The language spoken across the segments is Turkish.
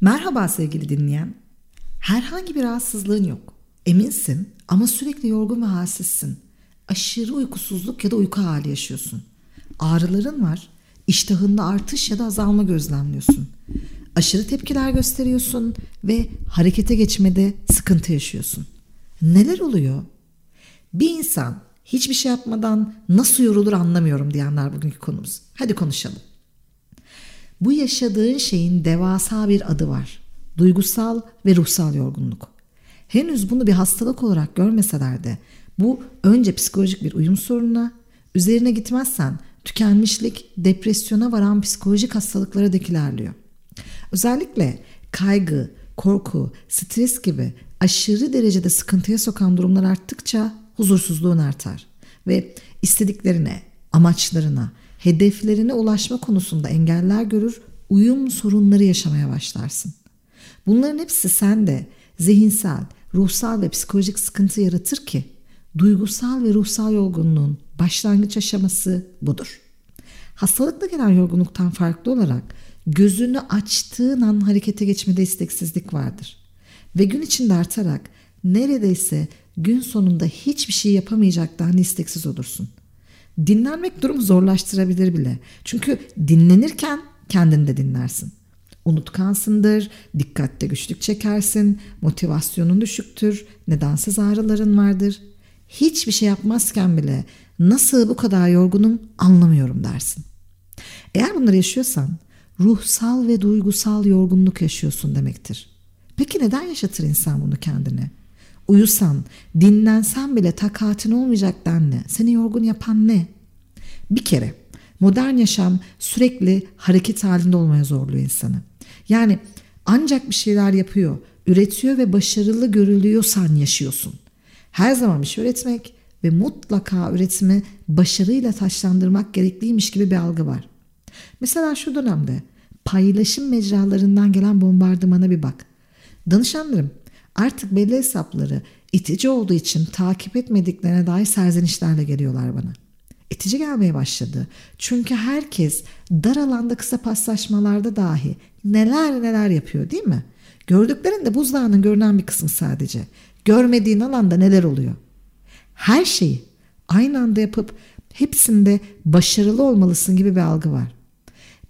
Merhaba sevgili dinleyen. Herhangi bir rahatsızlığın yok. Eminsin ama sürekli yorgun ve halsizsin. Aşırı uykusuzluk ya da uyku hali yaşıyorsun. Ağrıların var. İştahında artış ya da azalma gözlemliyorsun. Aşırı tepkiler gösteriyorsun ve harekete geçmede sıkıntı yaşıyorsun. Neler oluyor? Bir insan hiçbir şey yapmadan nasıl yorulur anlamıyorum diyenler bugünkü konumuz. Hadi konuşalım. Bu yaşadığın şeyin devasa bir adı var. Duygusal ve ruhsal yorgunluk. Henüz bunu bir hastalık olarak görmeseler de bu önce psikolojik bir uyum sorununa, üzerine gitmezsen tükenmişlik, depresyona varan psikolojik hastalıklara dek ilerliyor. Özellikle kaygı, korku, stres gibi aşırı derecede sıkıntıya sokan durumlar arttıkça huzursuzluğun artar ve istediklerine, amaçlarına, hedeflerine ulaşma konusunda engeller görür, uyum sorunları yaşamaya başlarsın. Bunların hepsi sende zihinsel, ruhsal ve psikolojik sıkıntı yaratır ki duygusal ve ruhsal yorgunluğun başlangıç aşaması budur. Hastalıkla gelen yorgunluktan farklı olarak gözünü açtığın an harekete geçmede isteksizlik vardır. Ve gün içinde artarak neredeyse gün sonunda hiçbir şey yapamayacaktan isteksiz olursun. Dinlenmek durumu zorlaştırabilir bile. Çünkü dinlenirken kendini de dinlersin. Unutkansındır, dikkatte güçlük çekersin, motivasyonun düşüktür, nedensiz ağrıların vardır. Hiçbir şey yapmazken bile nasıl bu kadar yorgunum anlamıyorum dersin. Eğer bunları yaşıyorsan ruhsal ve duygusal yorgunluk yaşıyorsun demektir. Peki neden yaşatır insan bunu kendine? Uyusan, dinlensen bile takatin olmayacak denle. Seni yorgun yapan ne? Bir kere modern yaşam sürekli hareket halinde olmaya zorluyor insanı. Yani ancak bir şeyler yapıyor, üretiyor ve başarılı görülüyorsan yaşıyorsun. Her zaman bir şey üretmek ve mutlaka üretimi başarıyla taşlandırmak gerekliymiş gibi bir algı var. Mesela şu dönemde paylaşım mecralarından gelen bombardımana bir bak. Danışanlarım artık belli hesapları itici olduğu için takip etmediklerine dair serzenişlerle geliyorlar bana. İtici gelmeye başladı. Çünkü herkes dar alanda kısa paslaşmalarda dahi neler neler yapıyor değil mi? Gördüklerin de buzdağının görünen bir kısmı sadece. Görmediğin alanda neler oluyor? Her şeyi aynı anda yapıp hepsinde başarılı olmalısın gibi bir algı var.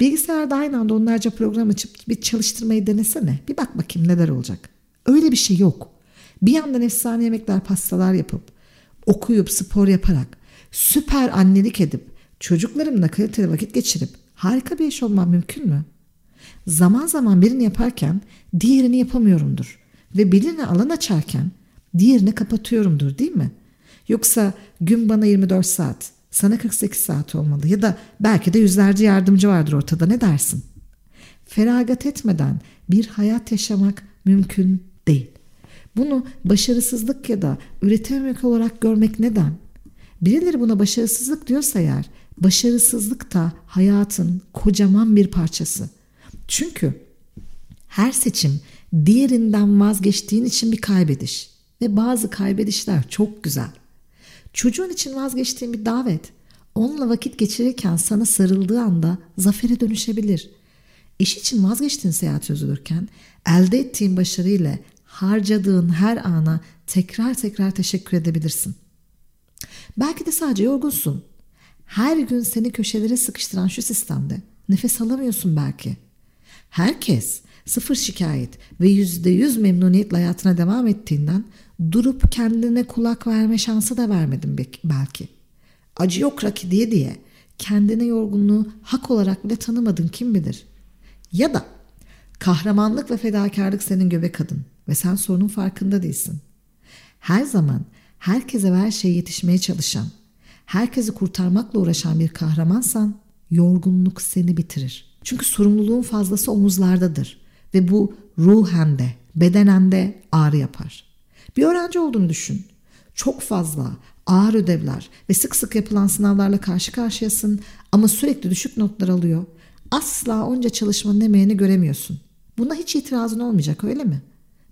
Bilgisayarda aynı anda onlarca program açıp bir çalıştırmayı denesene. Bir bak bakayım neler olacak. Öyle bir şey yok. Bir yandan efsane yemekler, pastalar yapıp, okuyup, spor yaparak, süper annelik edip, çocuklarımla kaliteli vakit geçirip harika bir iş olmam mümkün mü? Zaman zaman birini yaparken diğerini yapamıyorumdur. Ve birine alan açarken diğerini kapatıyorumdur değil mi? Yoksa gün bana 24 saat, sana 48 saat olmalı ya da belki de yüzlerce yardımcı vardır ortada ne dersin? Feragat etmeden bir hayat yaşamak mümkün değil. Bunu başarısızlık ya da üretememek olarak görmek neden? Birileri buna başarısızlık diyorsa eğer, başarısızlık da hayatın kocaman bir parçası. Çünkü her seçim diğerinden vazgeçtiğin için bir kaybediş ve bazı kaybedişler çok güzel. Çocuğun için vazgeçtiğin bir davet, onunla vakit geçirirken sana sarıldığı anda zafere dönüşebilir. İş için vazgeçtiğin seyahat üzülürken elde ettiğin başarıyla harcadığın her ana tekrar tekrar teşekkür edebilirsin. Belki de sadece yorgunsun. Her gün seni köşelere sıkıştıran şu sistemde nefes alamıyorsun belki. Herkes sıfır şikayet ve yüzde yüz memnuniyetle hayatına devam ettiğinden durup kendine kulak verme şansı da vermedim belki. Acı yok Raki diye diye kendine yorgunluğu hak olarak bile tanımadın kim bilir. Ya da kahramanlık ve fedakarlık senin göbek adın ve sen sorunun farkında değilsin. Her zaman herkese ve her şeye yetişmeye çalışan, herkesi kurtarmakla uğraşan bir kahramansan yorgunluk seni bitirir. Çünkü sorumluluğun fazlası omuzlardadır ve bu ruhen de bedenen de ağrı yapar. Bir öğrenci olduğunu düşün. Çok fazla ağır ödevler ve sık sık yapılan sınavlarla karşı karşıyasın ama sürekli düşük notlar alıyor. Asla onca çalışmanın emeğini göremiyorsun. Buna hiç itirazın olmayacak öyle mi?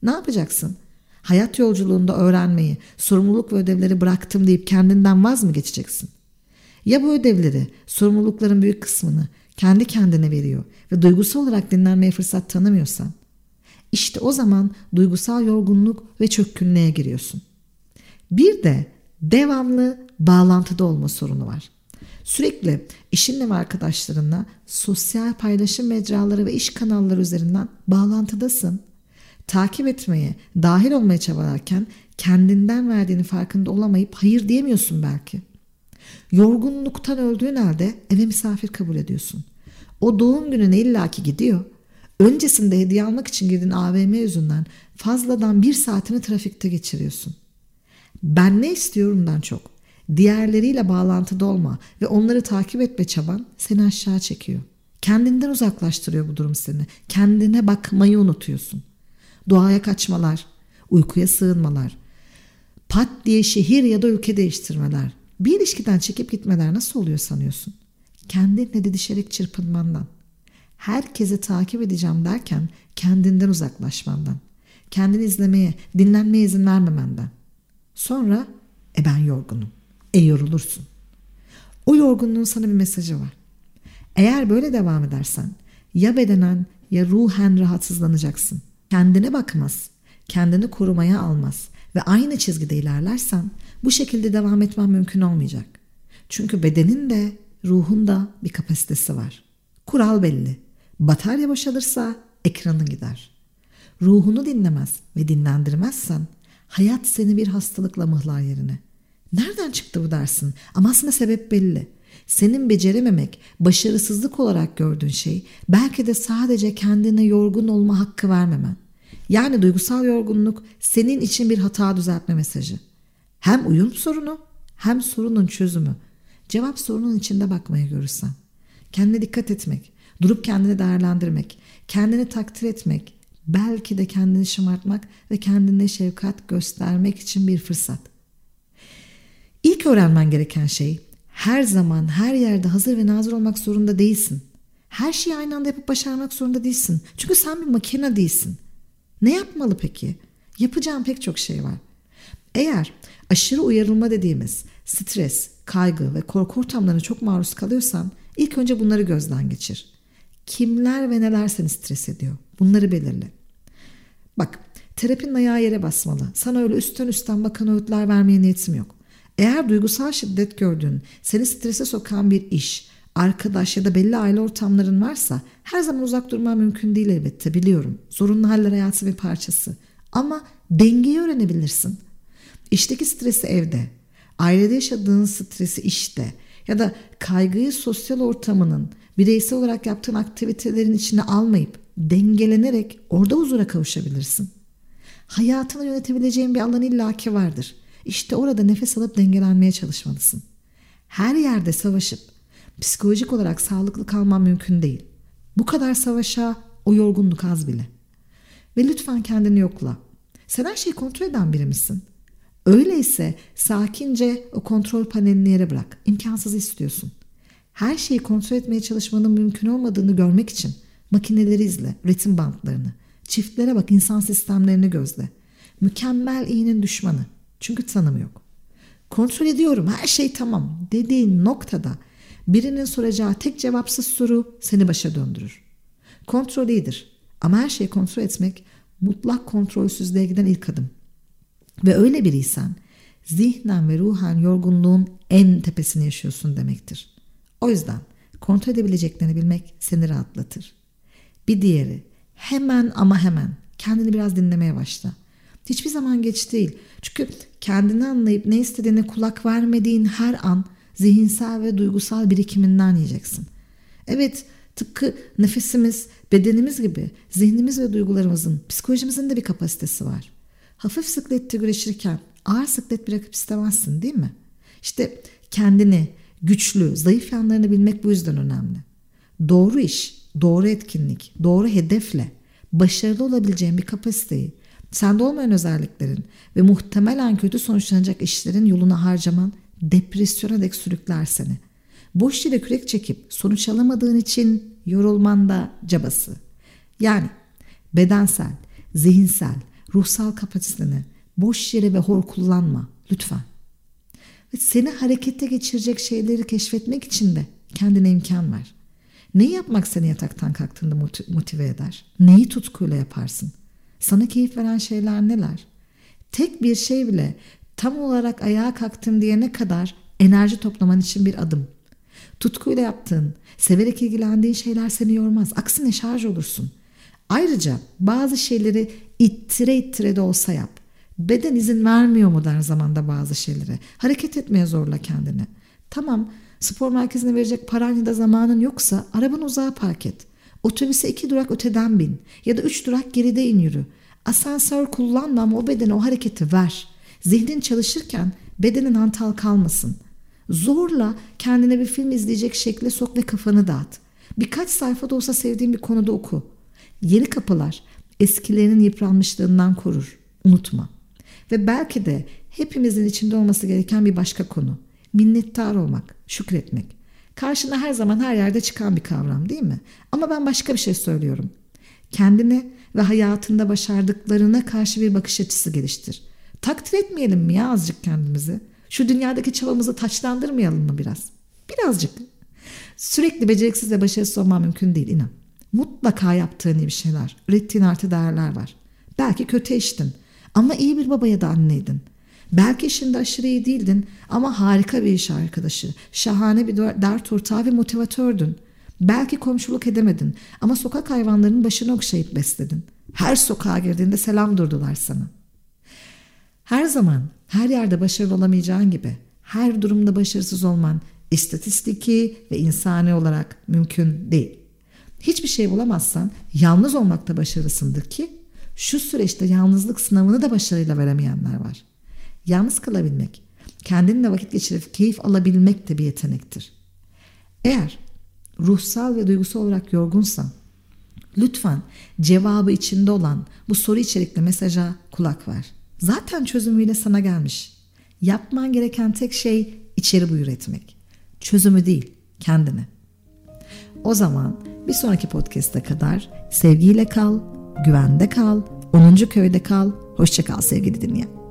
Ne yapacaksın? Hayat yolculuğunda öğrenmeyi, sorumluluk ve ödevleri bıraktım deyip kendinden vaz mı geçeceksin? Ya bu ödevleri, sorumlulukların büyük kısmını kendi kendine veriyor ve duygusal olarak dinlenmeye fırsat tanımıyorsan İşte o zaman duygusal yorgunluk ve çökkünlüğe giriyorsun. Bir de devamlı bağlantıda olma sorunu var. Sürekli işinle ve arkadaşlarınla sosyal paylaşım mecraları ve iş kanalları üzerinden bağlantıdasın. Takip etmeye, dahil olmaya çabalarken kendinden verdiğini farkında olamayıp hayır diyemiyorsun belki. Yorgunluktan öldüğün halde eve misafir kabul ediyorsun. O doğum gününe illaki gidiyor. Öncesinde hediye almak için girdiğin AVM yüzünden fazladan bir saatini trafikte geçiriyorsun. Ben ne istiyorumdan çok diğerleriyle bağlantıda olma ve onları takip etme çaban seni aşağı çekiyor. Kendinden uzaklaştırıyor bu durum seni. Kendine bakmayı unutuyorsun. Doğaya kaçmalar, uykuya sığınmalar, pat diye şehir ya da ülke değiştirmeler, bir ilişkiden çekip gitmeler nasıl oluyor sanıyorsun? Kendinle didişerek çırpınmandan, herkesi takip edeceğim derken kendinden uzaklaşmandan, kendini izlemeye, dinlenmeye izin vermemenden. Sonra e ben yorgunum. E yorulursun. O yorgunluğun sana bir mesajı var. Eğer böyle devam edersen ya bedenen ya ruhen rahatsızlanacaksın. Kendine bakmaz, kendini korumaya almaz ve aynı çizgide ilerlersen bu şekilde devam etmen mümkün olmayacak. Çünkü bedenin de ruhun da bir kapasitesi var. Kural belli. Batarya boşalırsa ekranın gider. Ruhunu dinlemez ve dinlendirmezsen hayat seni bir hastalıkla mıhlar yerine. Nereden çıktı bu dersin? Ama aslında sebep belli. Senin becerememek, başarısızlık olarak gördüğün şey belki de sadece kendine yorgun olma hakkı vermemen. Yani duygusal yorgunluk senin için bir hata düzeltme mesajı. Hem uyum sorunu hem sorunun çözümü. Cevap sorunun içinde bakmaya görürsen. Kendine dikkat etmek, durup kendini değerlendirmek, kendini takdir etmek, belki de kendini şımartmak ve kendine şefkat göstermek için bir fırsat. İlk öğrenmen gereken şey her zaman her yerde hazır ve nazır olmak zorunda değilsin. Her şeyi aynı anda yapıp başarmak zorunda değilsin. Çünkü sen bir makine değilsin. Ne yapmalı peki? Yapacağın pek çok şey var. Eğer aşırı uyarılma dediğimiz stres, kaygı ve korku ortamlarına çok maruz kalıyorsan ilk önce bunları gözden geçir. Kimler ve neler seni stres ediyor? Bunları belirle. Bak terapinin ayağı yere basmalı. Sana öyle üstten üstten bakan öğütler vermeye niyetim yok. Eğer duygusal şiddet gördüğün, seni strese sokan bir iş, arkadaş ya da belli aile ortamların varsa her zaman uzak durman mümkün değil elbette biliyorum. Zorunlu haller hayatı bir parçası. Ama dengeyi öğrenebilirsin. İşteki stresi evde, ailede yaşadığın stresi işte ya da kaygıyı sosyal ortamının bireysel olarak yaptığın aktivitelerin içine almayıp dengelenerek orada huzura kavuşabilirsin. Hayatını yönetebileceğin bir alan illaki vardır. İşte orada nefes alıp dengelenmeye çalışmalısın. Her yerde savaşıp psikolojik olarak sağlıklı kalman mümkün değil. Bu kadar savaşa o yorgunluk az bile. Ve lütfen kendini yokla. Sen her şeyi kontrol eden biri misin? Öyleyse sakince o kontrol panelini yere bırak. İmkansız istiyorsun. Her şeyi kontrol etmeye çalışmanın mümkün olmadığını görmek için makineleri izle, üretim bantlarını. Çiftlere bak, insan sistemlerini gözle. Mükemmel iyinin düşmanı. Çünkü tanım yok. Kontrol ediyorum her şey tamam dediğin noktada birinin soracağı tek cevapsız soru seni başa döndürür. Kontrol iyidir ama her şeyi kontrol etmek mutlak kontrolsüzlüğe giden ilk adım. Ve öyle biriysen zihnen ve ruhen yorgunluğun en tepesini yaşıyorsun demektir. O yüzden kontrol edebileceklerini bilmek seni rahatlatır. Bir diğeri hemen ama hemen kendini biraz dinlemeye başla. Hiçbir zaman geç değil. Çünkü kendini anlayıp ne istediğine kulak vermediğin her an zihinsel ve duygusal birikiminden yiyeceksin. Evet tıpkı nefesimiz, bedenimiz gibi zihnimiz ve duygularımızın, psikolojimizin de bir kapasitesi var. Hafif sıklette güreşirken ağır sıklet bırakıp istemezsin değil mi? İşte kendini, güçlü, zayıf yanlarını bilmek bu yüzden önemli. Doğru iş, doğru etkinlik, doğru hedefle başarılı olabileceğin bir kapasiteyi Sende olmayan özelliklerin ve muhtemelen kötü sonuçlanacak işlerin yoluna harcaman depresyona dek sürükler seni. Boş yere kürek çekip sonuç alamadığın için yorulman da cabası. Yani bedensel, zihinsel, ruhsal kapasiteni boş yere ve hor kullanma lütfen. Ve seni harekete geçirecek şeyleri keşfetmek için de kendine imkan ver. Neyi yapmak seni yataktan kalktığında motive eder? Neyi tutkuyla yaparsın? Sana keyif veren şeyler neler? Tek bir şey bile tam olarak ayağa kalktım diyene kadar enerji toplaman için bir adım. Tutkuyla yaptığın, severek ilgilendiğin şeyler seni yormaz. Aksine şarj olursun. Ayrıca bazı şeyleri ittire ittire de olsa yap. Beden izin vermiyor modern zamanda bazı şeylere. Hareket etmeye zorla kendini. Tamam spor merkezine verecek paran ya da zamanın yoksa arabanı uzağa park et. Otobüse iki durak öteden bin ya da üç durak geride in yürü. Asansör kullanma ama o bedene o hareketi ver. Zihnin çalışırken bedenin hantal kalmasın. Zorla kendine bir film izleyecek şekle sok ve kafanı dağıt. Birkaç sayfa da olsa sevdiğin bir konuda oku. Yeni kapılar eskilerinin yıpranmışlığından korur. Unutma. Ve belki de hepimizin içinde olması gereken bir başka konu. Minnettar olmak, şükretmek. Karşına her zaman her yerde çıkan bir kavram değil mi? Ama ben başka bir şey söylüyorum. Kendine ve hayatında başardıklarına karşı bir bakış açısı geliştir. Takdir etmeyelim mi ya azıcık kendimizi? Şu dünyadaki çabamızı taçlandırmayalım mı biraz? Birazcık. Sürekli beceriksiz ve başarısız olman mümkün değil inan. Mutlaka yaptığın iyi bir şeyler, ürettiğin artı değerler var. Belki kötü eştin ama iyi bir babaya da anneydin. Belki işinde aşırı iyi değildin ama harika bir iş arkadaşı, şahane bir dert ortağı ve motivatördün. Belki komşuluk edemedin ama sokak hayvanlarının başını okşayıp besledin. Her sokağa girdiğinde selam durdular sana. Her zaman her yerde başarılı olamayacağın gibi her durumda başarısız olman istatistiki ve insani olarak mümkün değil. Hiçbir şey bulamazsan yalnız olmakta başarısındır ki şu süreçte yalnızlık sınavını da başarıyla veremeyenler var. Yalnız kalabilmek, kendinle vakit geçirip keyif alabilmek de bir yetenektir. Eğer ruhsal ve duygusal olarak yorgunsan lütfen cevabı içinde olan bu soru içerikli mesaja kulak ver. Zaten çözümüyle sana gelmiş. Yapman gereken tek şey içeri buyur etmek. Çözümü değil, kendine. O zaman bir sonraki podcast'e kadar sevgiyle kal, güvende kal, 10. köyde kal, hoşça kal sevgili dinleyen.